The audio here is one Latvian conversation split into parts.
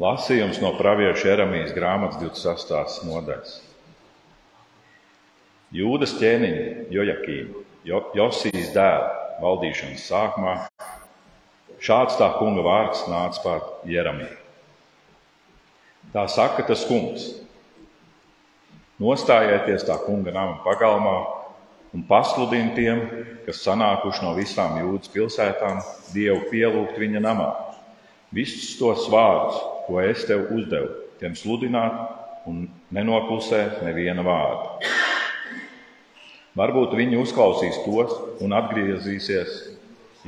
Lasījums no pravieša Jeremijas grāmatas 28. nodaļas. Jūdas ķēniņa Jojakīna, jo, Josijas dēla valdīšanas sākumā, šāds tā kunga vārds nāca pār Jeremiju. Tā saka tas kungs. Nostājieties tā kunga nama pagalmā un pasludini tiem, kas sanākuši no visām jūdas pilsētām, Dievu pielūgt viņa namā. Visus tos vārdus, ko es tev uzdevu, tiem sludināt un nenoklusēt neviena vārda. Varbūt viņi uzklausīs tos un atgriezīsies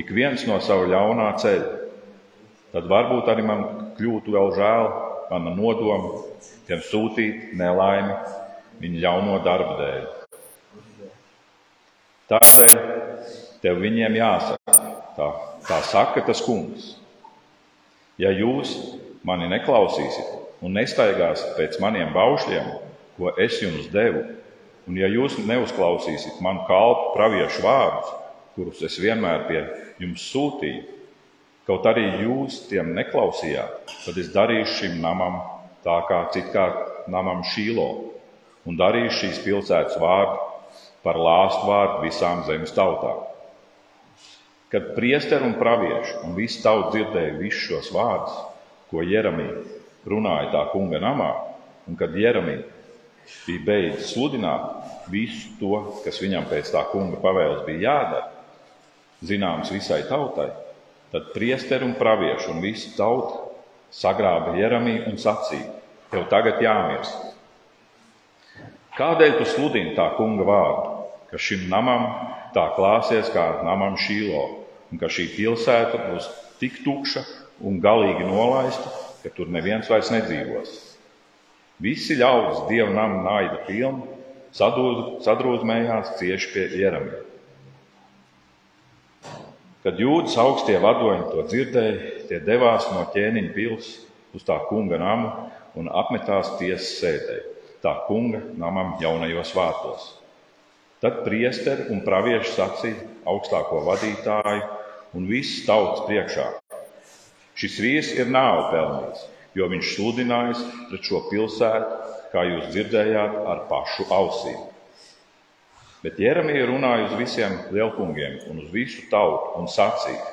ik viens no sava ļaunā ceļa. Tad varbūt arī man kļūtu vēl žēl mana nodoma, tiem sūtīt nelaimi viņa ļauno darbu dēļ. Tādēļ tev viņiem jāsaka, tā, tā saka tas kungs. Ja jūs mani neklausīsiet un nestaigāsiet pēc maniem baušļiem, ko es jums devu, un ja jūs neuzklausīsiet manu kalpu praviešu vārdus, kurus es vienmēr pie jums sūtīju, kaut arī jūs tiem neklausījāt, tad es darīšu šim namam tā kā citkārt namam šīlo, un darīšu šīs pilsētas vārdu par lāstu vārdu visām zemes tautām. Kad priesteri un pravieši un visi tauta dzirdēja visus šos vārdus, ko Jeremija runāja tā kunga namā, un kad Jeremija bija beidzis sludināt visu to, kas viņam pēc tā kunga pavēles bija jādara, zināms visai tautai, tad priesteri un pravieši un visa tauta sagrāba Jeremiju un sacīja: Tev tagad jāmirst! Kādēļ tu sludini tā kunga vārdu? ka šim namam tā klāsies kā namam šīlo, un ka šī pilsēta būs tik tukša un galīgi nolaista, ka tur neviens vairs nedzīvos. Visi ļaudis dievu namu naida pilni, sadrūzmējās cieši pie ieramiem. Kad jūdas augstie vadoņi to dzirdēja, tie devās no ķēniņa pils uz tā kunga namu un apmetās tiesas sēdē, tā kunga namam jaunajos vārtos. Tad priesteri un pravieši sacīja augstāko vadītāju un visas tautas priekšā. Šis vīrs ir nāve pelnījis, jo viņš sludinājis pret šo pilsētu, kā jūs dzirdējāt, ar pašu ausīm. Bet Jeremija runāja uz visiem lielkungiem un uz visu tautu un sacīja: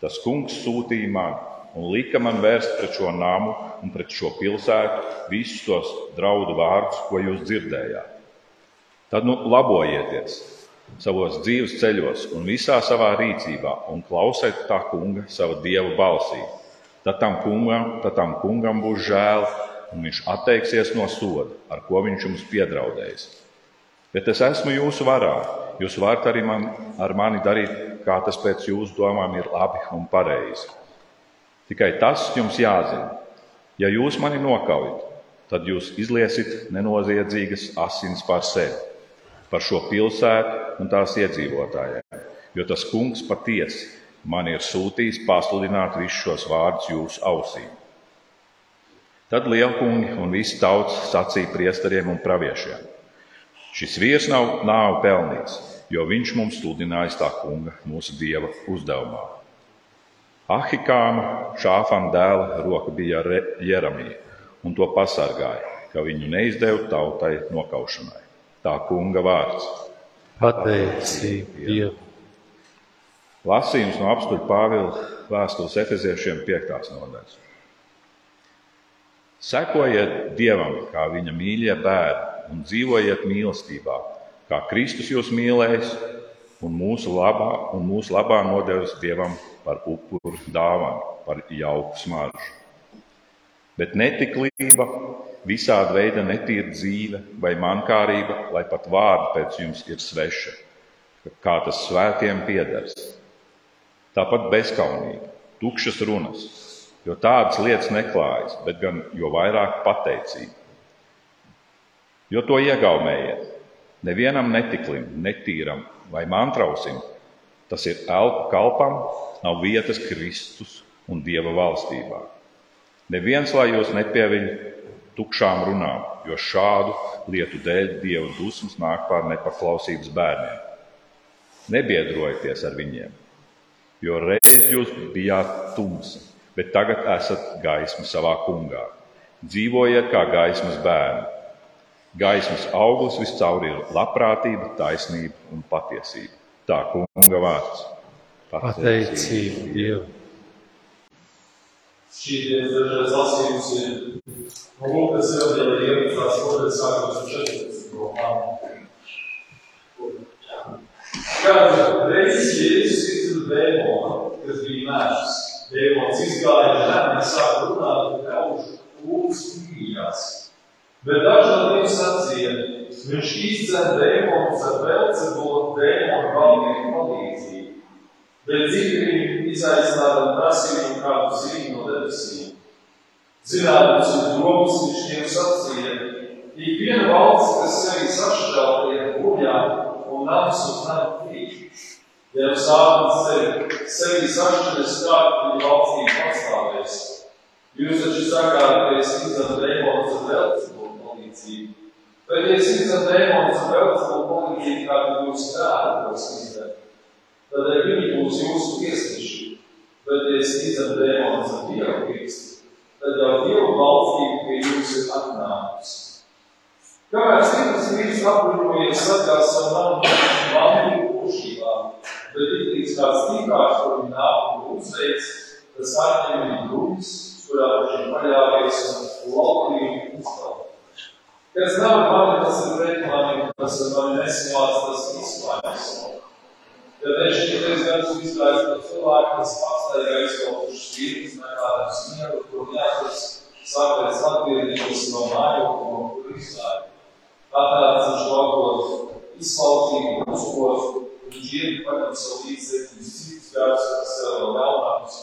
Tas kungs sūtīja mani un lika man vērst pret šo namu un pret šo pilsētu visus tos draudu vārdus, ko jūs dzirdējāt. Tad nu labojieties savos dzīves ceļos un visā savā rīcībā un klausiet tā kunga, sava dieva balsī. Tad tam kungam, tad tam kungam būs žēl, un viņš atteiksies no soda, ar ko viņš jums piedraudējis. Bet es esmu jūsu varā. Jūs varat arī man, ar mani darīt, kā tas pēc jūsu domām ir labi un pareizi. Tikai tas jums jāzina. Ja jūs mani nokaujat, tad jūs izliesit nenoziedzīgas asins pār sevi par šo pilsētu un tās iedzīvotājiem, jo tas kungs patiesi man ir sūtījis pasludināt visus šos vārdus jūsu ausīm. Tad lielkungi un visi tauts sacīja priesteriem un praviešiem: Šis vīrs nav nāvi pelnījis, jo viņš mums sludinājis tā kunga, mūsu dieva uzdevumā. Ahikāma, šāfam dēla roka bija ar Jeramiju un to pasargāja, ka viņu neizdeva tautai nokaušanai tā kunga vārds. Pateicība Dievam! Lasījums no apstuļa Pāvila vēstules efeziešiem 5. nodaļas. Sekojiet Dievam, kā viņa mīļie bērni, un dzīvojiet mīlestībā, kā Kristus jūs mīlējis un mūsu labā, un mūsu labā nodevis Dievam par upuru dāvanu, par jauku smaržu. Bet netiklība, visāda veida netīra dzīve vai mankārība, lai pat vārdi pēc jums ir sveša, kā tas svētiem piedars. Tāpat bezskaunība, tukšas runas, jo tādas lietas neklājas, bet gan jo vairāk pateicība. Jo to iegaumējiet, nevienam netiklim, netīram vai mantrausim, tas ir elpu kalpam, nav vietas Kristus un Dieva valstībā. Neviens lai jūs nepieviļ tukšām runām, jo šādu lietu dēļ Dieva dusmas nāk pār nepaklausības bērniem. Nebiedrojieties ar viņiem, jo reiz jūs bijāt tumsi, bet tagad esat gaisma savā kungā. Dzīvojiet kā gaismas bērni. Gaismas auglis viscaur ir labprātība, taisnība un patiesība. Tā kunga vārds. Pateicība Dievam. Šī dienas dažreiz lasījums no Lūkas evanģēlija 11. nodaļas sākot ar 14. pantu. Kādu reizi Jēzus iztur dēmonu, kas bija mērs. Dēmons izgāja žēni un sāka runāt par ļaužu kūpas mīļās. Bet daži no tiem sacīja, viņš izdzen dēmonus ar Belcebulu dēmonu valdnieku palīdzību. Bet citi viņu izaicināja un prasīja viņu kādu zīmi no debesīm. Zinātnes un domas viņš tiem sacīja, ik viena valsts, kas sevi sašķeltie bojā un nams uz namu krīt. Ja sākums sevi, sevi sašķeļas kārtīgi valstī pastāvēs, jūs taču sakāt, ka es izdzenu dēmonus ar Belcebulu palīdzību. Bet ja es izdzenu dēmonus ar Belcebulu palīdzību, kā jūs tos izdzenu, tad arī viņi būs jūsu tiesneši. Bet, ja es izdzenu dēmonus ar Dievu pirkstu, tad jau Dievu valstība pie jums ir atnākusi. Kamēr citas krīzes apbruņojies sargās savu namu vārdību pušībām, bet ir līdz kāds tīkāks, kur viņi nāk un uzveic, tas atņem viņu grūtis, kurā viņš paļāvies un laulību uzstāv. Kas nav mani, tas ir pret mani, kas ar mani nesmās, tas izklājas. Ja viņš ir reiz gadus izgājis no cilvēka, kas pastaigā izkalpušas vīrus, nekādam smieru, kur jāatras, sākais atbiedības no mājokļa, no kur izgāja. Atnācis viņš laukot izslautīgi, uzkot, viņš iet paņem savu līdzekļus, citus gārus, kas sev vēl melnākus,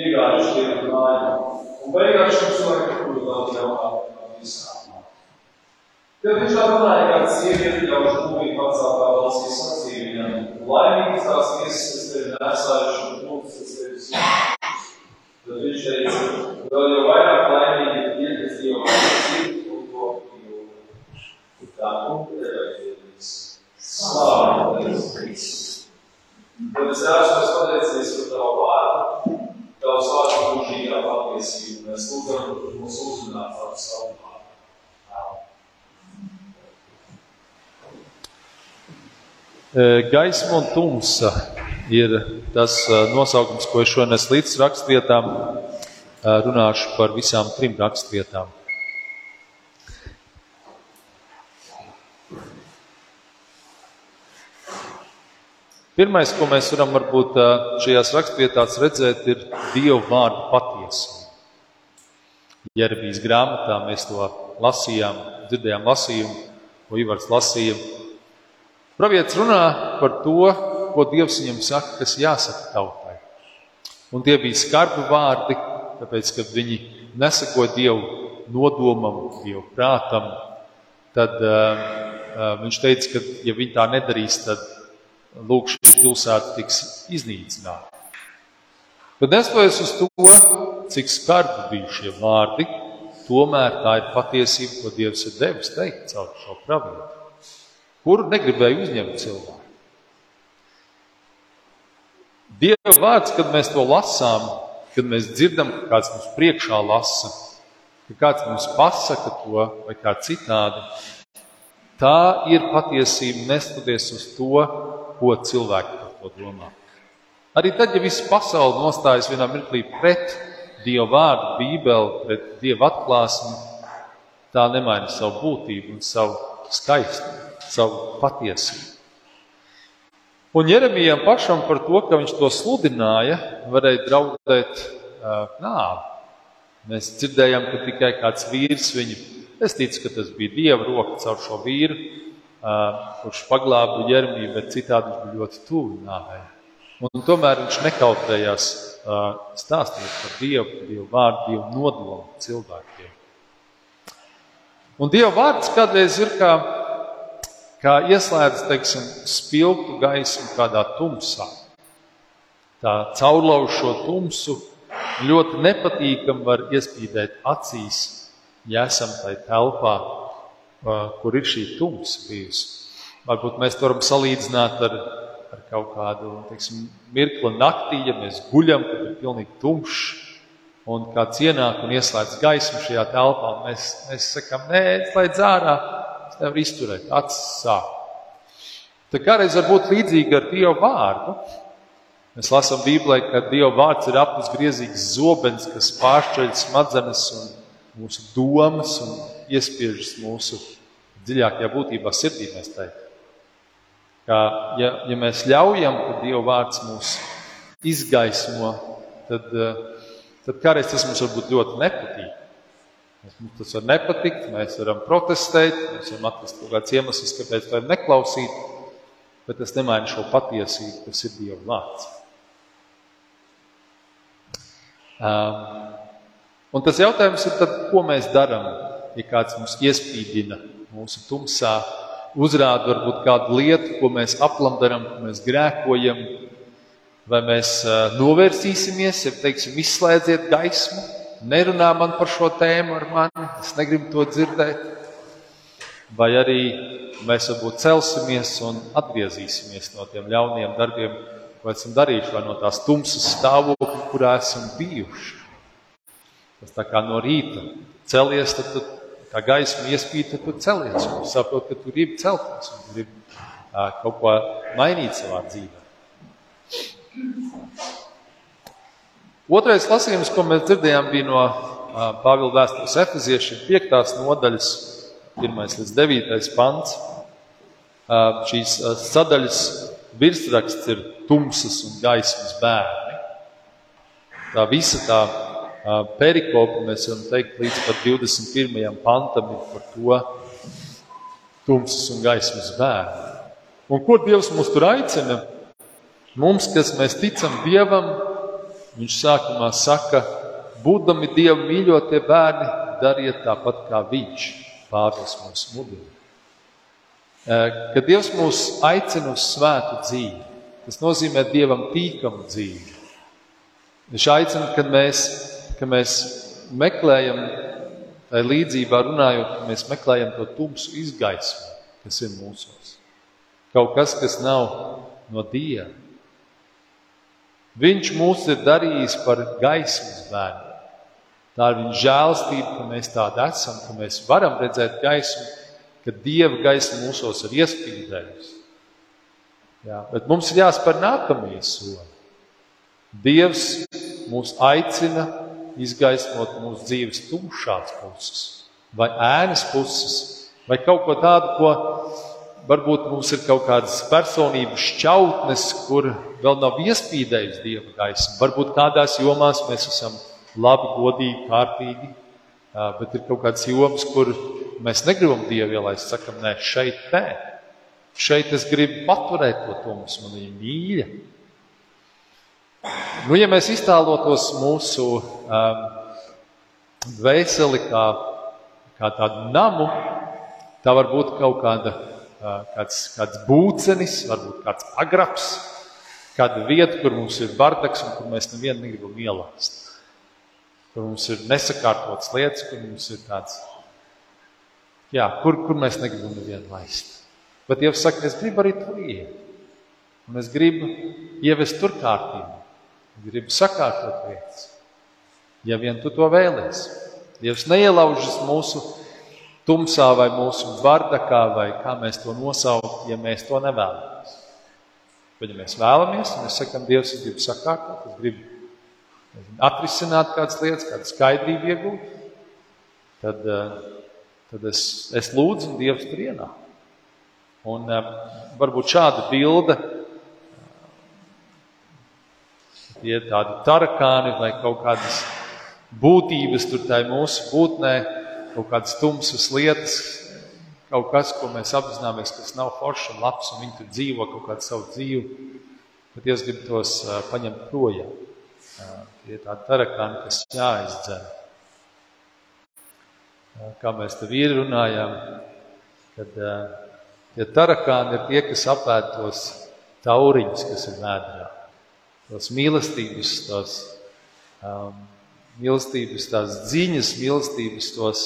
iegājuši tie māju. Un beigās šim cilvēkam kļūst daudz jaunāk no visām. Kad viņš tā runāja, kāds sievieti jau šūmīgi paceltā balsī sacīja viņam, laimīgas tās miesas, kas tevi nesājuši un plūks, kas tevi sūtījuši. Tad viņš teica, vēl jau vairāk laimīgi ir tie, kas Dievu sirdi un to. Un tā kunga evaņģēlijas. Slāva Dievs Kristus. Tad es tēvs, mēs pateicamies par tavu vārdu, tavs vārds mūžīgā patiesība. Mēs lūdzam, ka mūs uzrunāt ar savu vārdu. Gaisma un tumsa ir tas nosaukums, ko es šodien esmu līdz rakstvietām. Runāšu par visām trim rakstvietām. Pirmais, ko mēs varam varbūt šajās rakstvietās redzēt, ir Dieva vārdu patiesība. Jeremijas grāmatā mēs to lasījām, dzirdējām lasījumu, ko Ivars lasīja. Pravietis runā par to, ko Dievs viņam saka, kas jāsaka tautai. Un tie bija skarbi vārdi, tāpēc, ka viņi nesako Dievu nodomam, Dievu prātam. Tad uh, uh, viņš teica, ka ja viņi tā nedarīs, tad lūk, šī pilsēta tiks iznīcināta. Bet neskatoties uz to, cik skarbi bija šie vārdi, tomēr tā ir patiesība, ko Dievs ir devis teikt caur šo pravietu, kuru negribēja uzņemt cilvēku. Dieva vārds, kad mēs to lasām, kad mēs dzirdam, ka kāds mums priekšā lasa, ka kāds mums pasaka to vai kā citādi, tā ir patiesība neskatoties uz to, ko cilvēki par to domā. Arī tad, ja visa pasaule nostājas vienā mirklī pret Dieva vārdu, Bībeli, pret Dieva atklāsmi, tā nemaina savu būtību un savu skaistumu, savu patiesību. Un Jeremijam pašam par to, ka viņš to sludināja, varēja draudēt uh, nāvi. Mēs dzirdējām, ka tikai kāds vīrs viņu, es ticu, ka tas bija Dieva roka caur šo vīru, uh, kurš paglāba Jeremiju, bet citādi viņš bija ļoti tuvu nāvei. Un tomēr viņš nekautrējās uh, stāstīt par Dievu, Dievu vārdu, Dievu nodomu cilvēkiem. Un Dieva vārds kādreiz ir kā kā ieslēdz teiksim, spilgtu gaismu kādā tumsā. Tā caurlauž šo tumsu ļoti nepatīkami var iespīdēt acīs, ja esam tajā telpā, kur ir šī tumsa bijusi. Varbūt mēs to varam salīdzināt ar ar kaut kādu teiksim, mirkli naktī, ja mēs guļam, kad ir pilnīgi tumšs, un kāds ienāk un ieslēdz gaismu šajā telpā, mēs, mēs sakām, nē, slēdz ārā, es nevaru izturēt, acis sāp. Tā kādreiz var būt līdzīga ar Dievu vārdu. Mēs lasām Bībelē, ka Dieva vārds ir apusgriezīgs zobens, kas pāršķeļ smadzenes un mūsu domas un iespiežas mūsu dziļākajā būtībā sirdī. Mēs teiktu, ka ja, ja mēs ļaujam, ka Dieva vārds mūs izgaismo, tad, tad kādreiz tas mums var būt ļoti nepatīk. Mums tas var nepatikt, mēs varam protestēt, mēs varam atrast kaut kāds iemesls, kāpēc to neklausīt, bet tas nemaina šo patiesību, kas ir Dieva vārds. Um, un tas jautājums ir, tad, ko mēs darām, ja kāds mums iespīdina mūsu tumsā, uzrāda varbūt kādu lietu, ko mēs aplam darām, ko mēs grēkojam, vai mēs uh, novērsīsimies, ja teiksim, izslēdziet gaismu, nerunā man par šo tēmu ar mani, es negribu to dzirdēt, vai arī mēs varbūt celsimies un atgriezīsimies no tiem ļauniem darbiem, ko esam darījuši, vai no tās tumsas stāvokļa, kurā esam bijuši. Tas tā kā no rīta celies, tad tu, kā gaisma iespīd, tad tu celies un saproti, ka tu gribi celties un gribi uh, kaut ko mainīt savā dzīvē. Otrais lasījums, ko mēs dzirdējām, bija no Pāvila vēstures efeziešiem, 5. nodaļas, 1 līdz 9. pants. Šīs sadaļas virsraksts ir tumsas un gaismas bērni. Tā visa tā perikopa, mēs varam teikt, līdz pat 21. pantam ir par to tumsas un gaismas bērni. Un ko Dievs mums tur aicina? Mums, kas mēs ticam Dievam, Viņš sākumā saka, būdami Dieva mīļotie bērni, dariet tāpat kā Viņš. Pāvils mums mudina. Kad Dievs mūs aicina uz svētu dzīvi, Tas nozīmē dievam tīkamu dzīvi. Viņš aicina, kad mēs, kad mēs meklējam, tā līdzībā runājot, ka mēs meklējam to tumsu izgaismu, kas ir mūsos. Kaut kas, kas nav no dieva. Viņš mūs ir darījis par gaismas bērnu. Tā ir viņa žēlstība, ka mēs tādi esam, ka mēs varam redzēt gaismu, ka dieva gaisma mūsos ir iespīdējusi. Jā, bet mums ir jāspēr nākamie soli. Dievs mūs aicina izgaismot mūsu dzīves tumšās puses, vai ēnas puses, vai kaut ko tādu, ko varbūt mums ir kaut kādas personības šķautnes, kur vēl nav iespīdējusi dieva gaisma. Varbūt kādās jomās mēs esam labi, godīgi, kārtīgi, bet ir kaut kādas jomas, kur mēs negribam dievu ielaist, sakam, nē, šeit nē. Šeit es gribu paturēt to tumsu, man viņa mīļa. Nu, ja mēs iztēlotos mūsu um, dvēseli kā, kā tādu namu, tā var būt kaut kāda, kāds, kāds būcenis, varbūt kāds pagrabs, kāda vieta, kur mums ir bardaks un kur mēs nevienu negribam ielāst. Kur mums ir nesakārtotas lietas, kur mums ir tāds, jā, kur, kur mēs negribam nevienu laist. Bet Dievs saka, es gribu arī tur iet. Un es gribu ievest tur kārtību. Gribu sakārtot lietas. Ja vien tu to vēlēsi. Dievs neielaužas mūsu tumsā vai mūsu vardakā, vai kā mēs to nosaukt, ja mēs to nevēlamies. Bet, ja mēs vēlamies, mēs sakām, Dievs, es gribu sakārtot, es gribu atrisināt kādas lietas, kādu skaidrību iegūt, tad, eh, tad es, es lūdzu, un Dievs tur ienāk. Un varbūt šāda bilde, tie ir tādi tarakāni vai kaut kādas būtības tur tajā mūsu būtnē, kaut kādas tumsas lietas, kaut kas, ko mēs apzināmies, kas nav forši un labs, un viņi tur dzīvo kaut kādu savu dzīvi, bet Dievs grib tos uh, paņemt projām. Uh, tie ir tādi tarakāni, kas jāizdzer. Uh, kā mēs te vīri runājām, kad Tie tarakāni ir tie, kas apēd tos tauriņus, kas ir vēdā. Tos mīlestības, tos um, mīlestības, tās ziņas, mīlestības, tos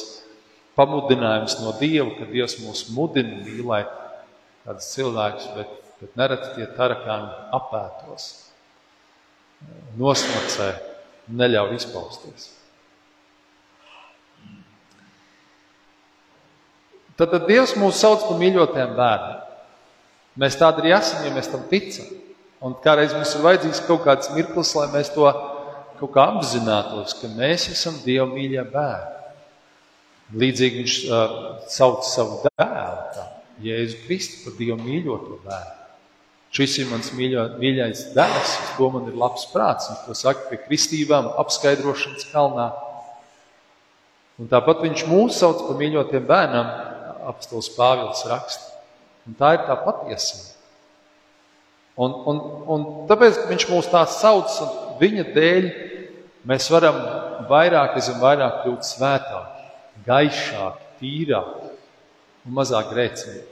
pamudinājumus no Dieva, ka Dievs mūs mudina mīlēt kādus cilvēkus, bet bet nereti tie tarakāni apētos, nosmacē, neļauj izpausties. Tad, tad Dievs mūs sauc par mīļotiem bērniem. Mēs tādi arī esam, ja mēs tam ticam. Un kādreiz mums ir vajadzīgs kaut kāds mirklis, lai mēs to kaut kā apzinātos, ka mēs esam Dieva mīļie bērni. Līdzīgi viņš uh, sauc savu dēlu, tā, Jēzu Kristu par Dieva mīļoto bērnu. Šis ir mans mīļo, mīļais dēls, uz to man ir labs prāts. Viņš to saka pie kristībām, apskaidrošanas kalnā. Un tāpat viņš mūs sauc par mīļotiem bērniem, apstāsts Pāvils raksta. Un tā ir tā patiesība. Un, un, un tāpēc viņš mūs tā sauc, un viņa dēļ mēs varam vairāk, aizvien vairāk kļūt svētāki, gaišāki, tīrāki un mazāk grēcīgi.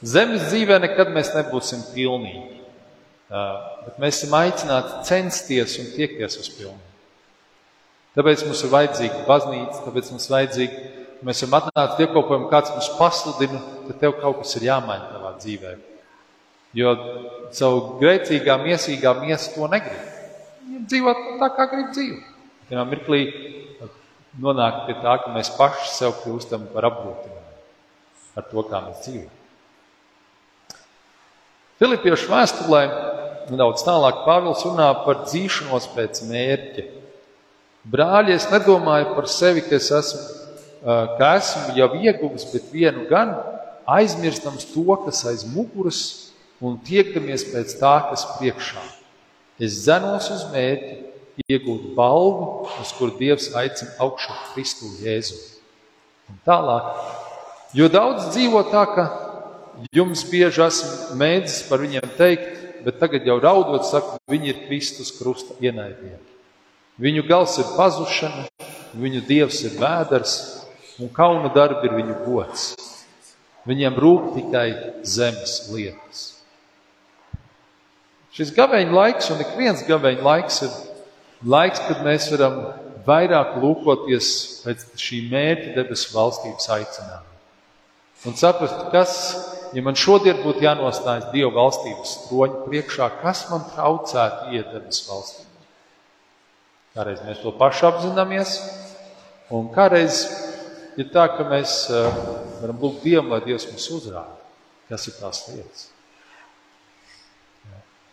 Zemes dzīvē nekad mēs nebūsim pilnīgi, bet mēs esam aicināti censties un tiekties uz pilnību. Tāpēc mums ir vajadzīga baznīca, tāpēc mums ir vajadzīga mēs esam atnācis dievkalpojumu, kāds mums pasludina, tad tev kaut kas ir jāmaina tavā dzīvē. Jo savu grēcīgā, miesīgā miesa to negrib. Viņam dzīvot tā, kā grib dzīvot. Vienā mirklī nonāk pie tā, ka mēs paši sev kļūstam par apgrūtinājumu ar to, kā mēs dzīvojam. Filipiešu vēstulē nedaudz tālāk Pāvils runā par dzīšanos pēc mērķa. Brāļi, es nedomāju par sevi, ka es esmu ka esmu jau ieguvis, bet vienu gan aizmirstams to, kas aiz muguras un tiekdamies pēc tā, kas priekšā. Es zenos uz mērķi, iegūt balvu, uz kuru Dievs aicina augšā Kristu Jēzu. Un tālāk, jo daudz dzīvo tā, ka jums bieži esmu mēģinājis par viņiem teikt, bet tagad jau raudot, saka, viņi ir Kristus krusta ienaidnieki. Viņu gals ir pazušana, viņu dievs ir vēders, un kauna darbi ir viņu gods. Viņiem rūp tikai zemes lietas. Šis gabeņa laiks, un ik viens gabeņa laiks, ir laiks, kad mēs varam vairāk lūkoties pēc šī mērķa debesu valstības aicinājuma. Un saprast, kas, ja man šodien būtu jānostājas Dieva valstības troņa priekšā, kas man traucētu iet debesu valstībā. Kādreiz mēs to pašu apzināmies, un kādreiz ir tā, ka mēs eh, varam lūgt Dievam, lai Dievs mums uzrāda, kas ir tās lietas.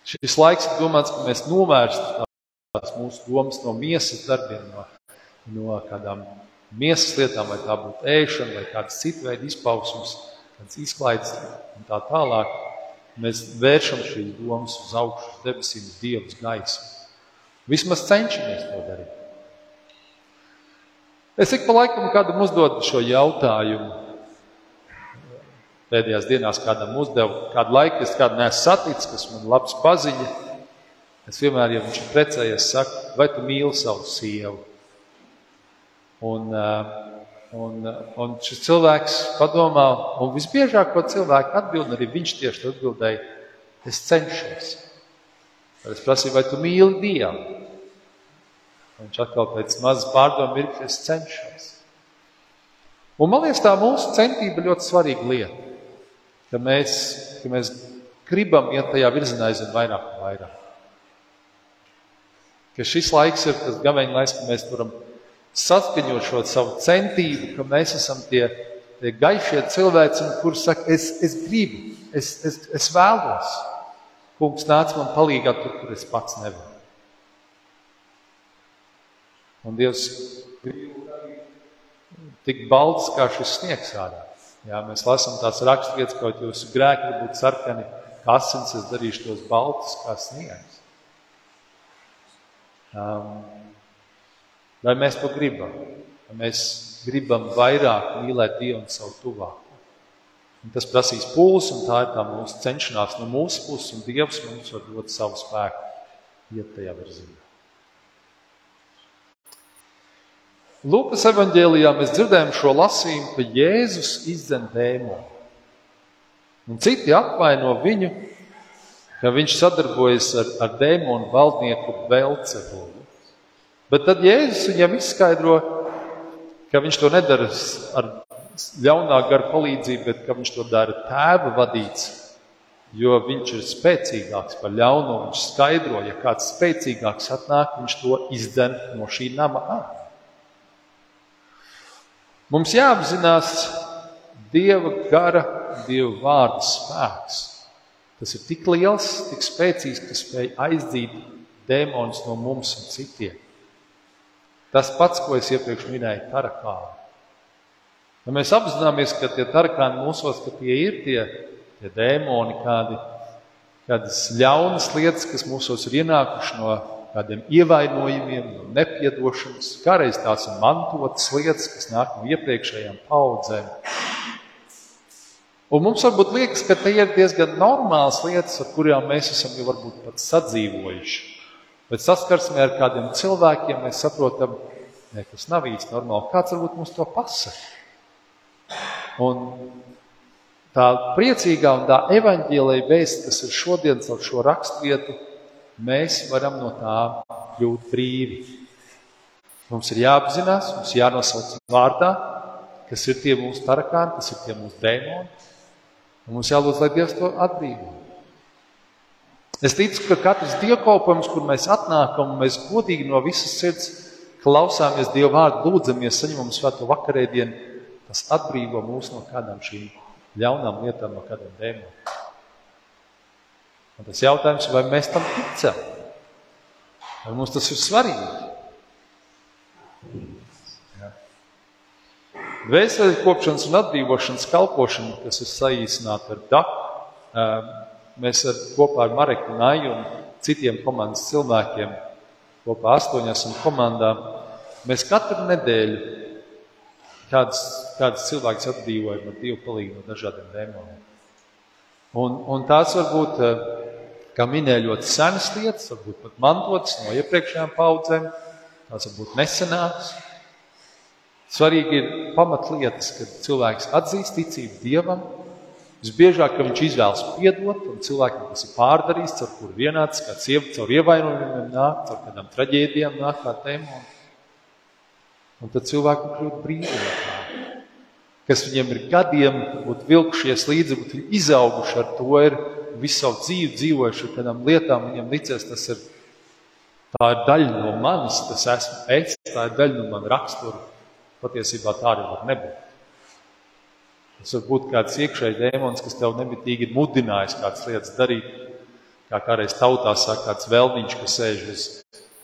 Šis laiks ir domāts, ka mēs novērstu tās mūsu domas no miesas darbiem, no, no kādām miesas lietām, vai tā būtu ēšana, vai kāds cits veids izpausmes, kāds izklaides un tā tālāk. Mēs vēršam šīs domas uz augšu, uz debesīm, uz Dievas gaismu. Vismaz cenšamies to darīt. Es ik pa laikam kādam uzdodu šo jautājumu. Pēdējās dienās kādam uzdevu, kādu laiku es kādu neesmu saticis, kas man labs paziņa. Es vienmēr, ja viņš ir precējies, saku, vai tu mīli savu sievu? Un, un, un šis cilvēks padomā, un visbiežāk, ko cilvēki atbild, arī viņš tieši atbildēja, es cenšos. Tad es prasīju, vai tu mīli Dievu? Viņš atkal pēc mazas pārdomu mirkļa cenšas. Un man liekas, tā mūsu centība ļoti svarīga lieta. Ka mēs, ka mēs gribam iet tajā virzienā aizvien vairāk un vairāk. Ka šis laiks ir tas gaveņa laiks, ka mēs varam saskaņot šo savu centību, ka mēs esam tie, tie gaišie cilvēki, kuriem saka, es, es gribu, es, es, es vēlos. Kungs nāc man palīdzīgā tur, kur es pats nevaru. Un Dievs tik balts kā šis sniegs ārā. Jā, mēs lasām tās raksturvietas, kaut jūsu grēki var būt sarkani, kā asins, es darīšu tos baltus kā sniegs. Um, vai mēs to gribam? Vai mēs gribam vairāk mīlēt Dievu un savu tuvāko? Un tas prasīs pūles, un tā ir tā mūsu cenšanās no mūsu puses, un Dievs mums var dot savu spēku iet tajā virzienā. Lūkas evanģēlijā mēs dzirdējam šo lasījumu, ka Jēzus izdzen dēmonu. Un citi apvaino viņu, ka viņš sadarbojas ar, ar dēmonu valdnieku Belcebulu. Bet tad Jēzus viņam izskaidro, ka viņš to nedara ar ļaunā gara palīdzību, bet ka viņš to dara tēva vadīts jo viņš ir spēcīgāks par ļauno. Viņš skaidro, ja kāds spēcīgāks atnāk, viņš to izdzen no šī nama ārā. Mums jāapzinās Dieva gara, Dieva vārda spēks. Tas ir tik liels, tik spēcīgs, ka spēj aizdzīt dēmonus no mums un citiem. Tas pats, ko es iepriekš minēju, tarakāni. Ja mēs apzināmies, ka tie tarakāni mūsos, ka tie ir tie, tie dēmoni, kādi, kādas ļaunas lietas, kas mūsos ir ienākuši no kādiem ievainojumiem, no nepiedošanas. Kādreiz tās ir mantotas lietas, kas nāk no iepriekšējām paudzēm. Un mums varbūt liekas, ka tie ir diezgan normālas lietas, ar kurām mēs esam jau varbūt pat sadzīvojuši. Bet saskarsmē ar kādiem cilvēkiem mēs saprotam, ka tas nav īsti normāli. Kāds varbūt mums to pasaka? Un tā priecīgā un tā evaņģēlīja vēsts, kas ir šodien caur šo raksturvietu, mēs varam no tā kļūt brīvi. Mums ir jāapzinās, mums ir jānosauc vārdā, kas ir tie mūsu tarakāni, kas ir tie mūsu dēmoni. Un mums jālūdz, lai Dievs to atbrīvo. Es ticu, ka katrs dievkalpojums, kur mēs atnākam mēs godīgi no visas sirds klausāmies Dieva vārdu, lūdzamies, saņemam svēto vakarēdienu, tas atbrīvo mūs no kādām šīm ļaunām lietām, no kādiem dēmoniem. Un tas jautājums, vai mēs tam ticam? Vai mums tas ir svarīgi? Ja. Vēstures kopšanas un atbrīvošanas kalpošana, kas ir saīsināta ar DAP, mēs ar, kopā ar Mareku Naju un citiem komandas cilvēkiem, kopā astoņās komandām, mēs katru nedēļu kādas, kādas cilvēks atbrīvojam ar Dievu palīdzību no dažādiem dēmoniem. Un, un tās var būt kā minēja, ļoti senas lietas, varbūt pat mantotas no iepriekšējām paudzēm, tās varbūt nesenākas. Svarīgi ir pamatlietas, kad cilvēks atzīst ticību Dievam. Visbiežāk, viņš izvēlas piedot, un cilvēkam tas ir pārdarīts, ar kuru vienāds, kā sieva caur ievainojumiem nāk, caur kādām traģēdijām nāk kā tēmām. Un tad cilvēku kļūt tā. Kas viņiem ir gadiem, vilkušies līdzi, būt izauguši ar to, ir visu savu dzīvi dzīvojuši ar kādām lietām, viņam licies, tas ir, ir daļa no manis, tas esmu es, tā ir daļa no manas rakstura. Patiesībā tā arī var nebūt. Tas var būt kāds iekšējs dēmons, kas tev nemitīgi ir mudinājis kādas lietas darīt. Kā kādreiz tautā saka, kāds vēlniņš, kas sēž uz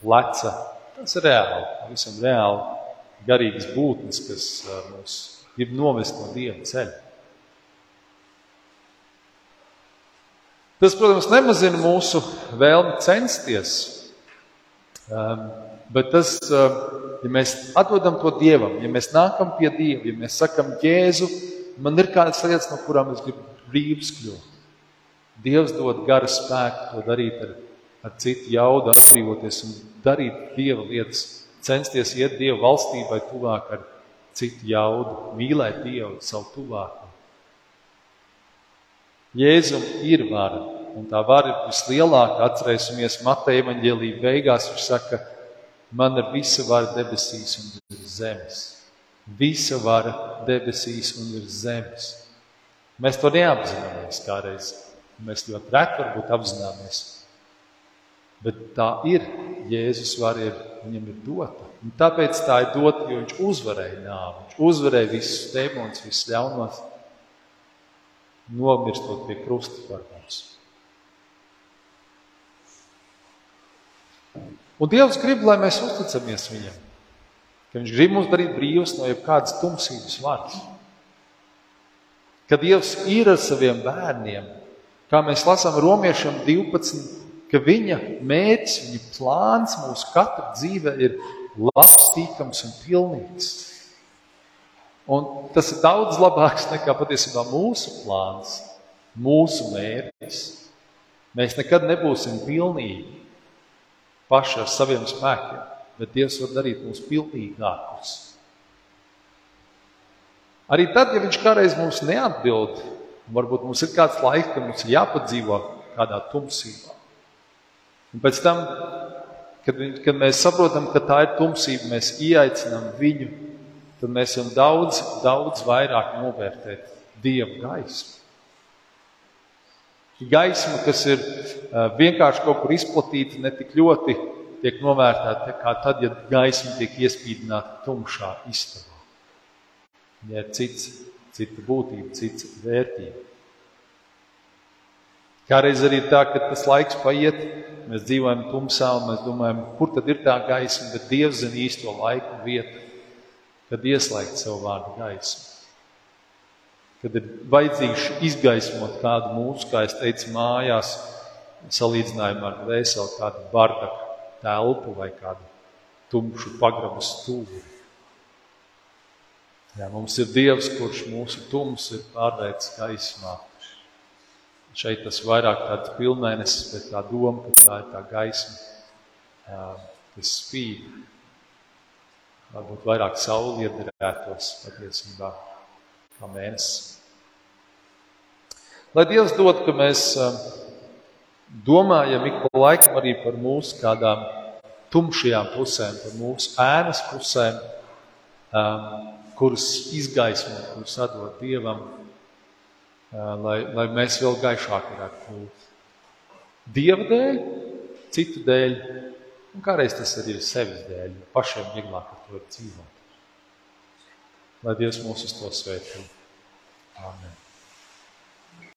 pleca. Tas ir reāli, pavisam reāli garīgas būtnes, kas mūs grib novest no dieva ceļa. Tas, protams, nemazina mūsu vēlmi censties. Um, bet tas, um, ja mēs atdodam to dievam, ja mēs nākam pie dieva, ja mēs sakam, Jēzu, man ir kādas lietas, no kurām es gribu brīvs kļūt. Dievs dod garu spēku to darīt ar, ar citu jaudu, atbrīvoties un darīt dieva lietas, censties iet dieva valstībai tuvāk ar citu jaudu, mīlēt dievu savu tuvāko. Jēzum ir vara, un tā vara ir vislielākā. Atcerēsimies, Mateja evaņģēlīja beigās viņš saka, man ir visa vara debesīs un virs zemes. Visa vara debesīs un virs zemes. Mēs to neapzināmies kādreiz. Mēs ļoti reti varbūt apzināmies. Bet tā ir. Jēzus var ir, viņam ir dota. Un tāpēc tā ir dota, jo viņš uzvarēja nāvi. Viņš uzvarēja visus dēmonus, visus ļaunos nomirstot pie krusta par mums. Un Dievs grib, lai mēs uzticamies Viņam, ka Viņš grib mums darīt brīvus no jebkādas tumsības varas. Ka Dievs ir ar saviem bērniem, kā mēs lasām Romiešiem 12, ka Viņa mērķis, Viņa plāns mūsu katra dzīve ir labs, tīkams un pilnīgs. Un tas ir daudz labāks nekā patiesībā mūsu plāns, mūsu mērķis. Mēs nekad nebūsim pilnīgi paši ar saviem spēkiem, bet Dievs var darīt mūs pilnīgākus. Arī tad, ja Viņš kādreiz mums neatbild, varbūt mums ir kāds laiks, kad mums ir jāpadzīvo kādā tumsībā. Un pēc tam, kad, kad mēs saprotam, ka tā ir tumsība, mēs ieaicinām viņu tad mēs varam daudz, daudz vairāk novērtēt Dieva gaismu. gaisma, kas ir vienkārši kaut kur izplatīta, ne tik ļoti tiek novērtēta kā tad, ja gaisma tiek iespīdināta tumšā istabā. Ja ir cits, cita būtība, cits vērtība. Kādreiz arī tā, ka tas laiks paiet, mēs dzīvojam tumsā un mēs domājam, kur tad ir tā gaisma, bet Dievs zina īsto laiku un vietu, kad ieslēgt savu vārdu gaismu. Kad ir vajadzīgs izgaismot kādu mūsu, kā es teicu, mājās, salīdzinājumā ar veselu kādu bardaku telpu vai kādu tumšu pagrabu stūri. Jā, mums ir Dievs, kurš mūsu tums ir pārvērts gaismā. Šeit tas vairāk tāds pilnvērnesis, bet tā doma, ka tā ir tā gaisma, kas spīd. Varbūt vairāk sauli iedarētos patiesībā kā mēnesis. Lai Dievs dod, ka mēs domājam ik pa laikam arī par mūsu kādām tumšajām pusēm, par mūsu ēnas pusēm, kuras izgaismo, kuras atdod Dievam lai, lai mēs vēl gaišāk varētu kļūt. Dieva dēļ, citu dēļ, un kādreiz tas arī ir sevis dēļ, pašiem vieglāk ar to dzīvot. Lai Dievs mūs uz to svētī. Amen.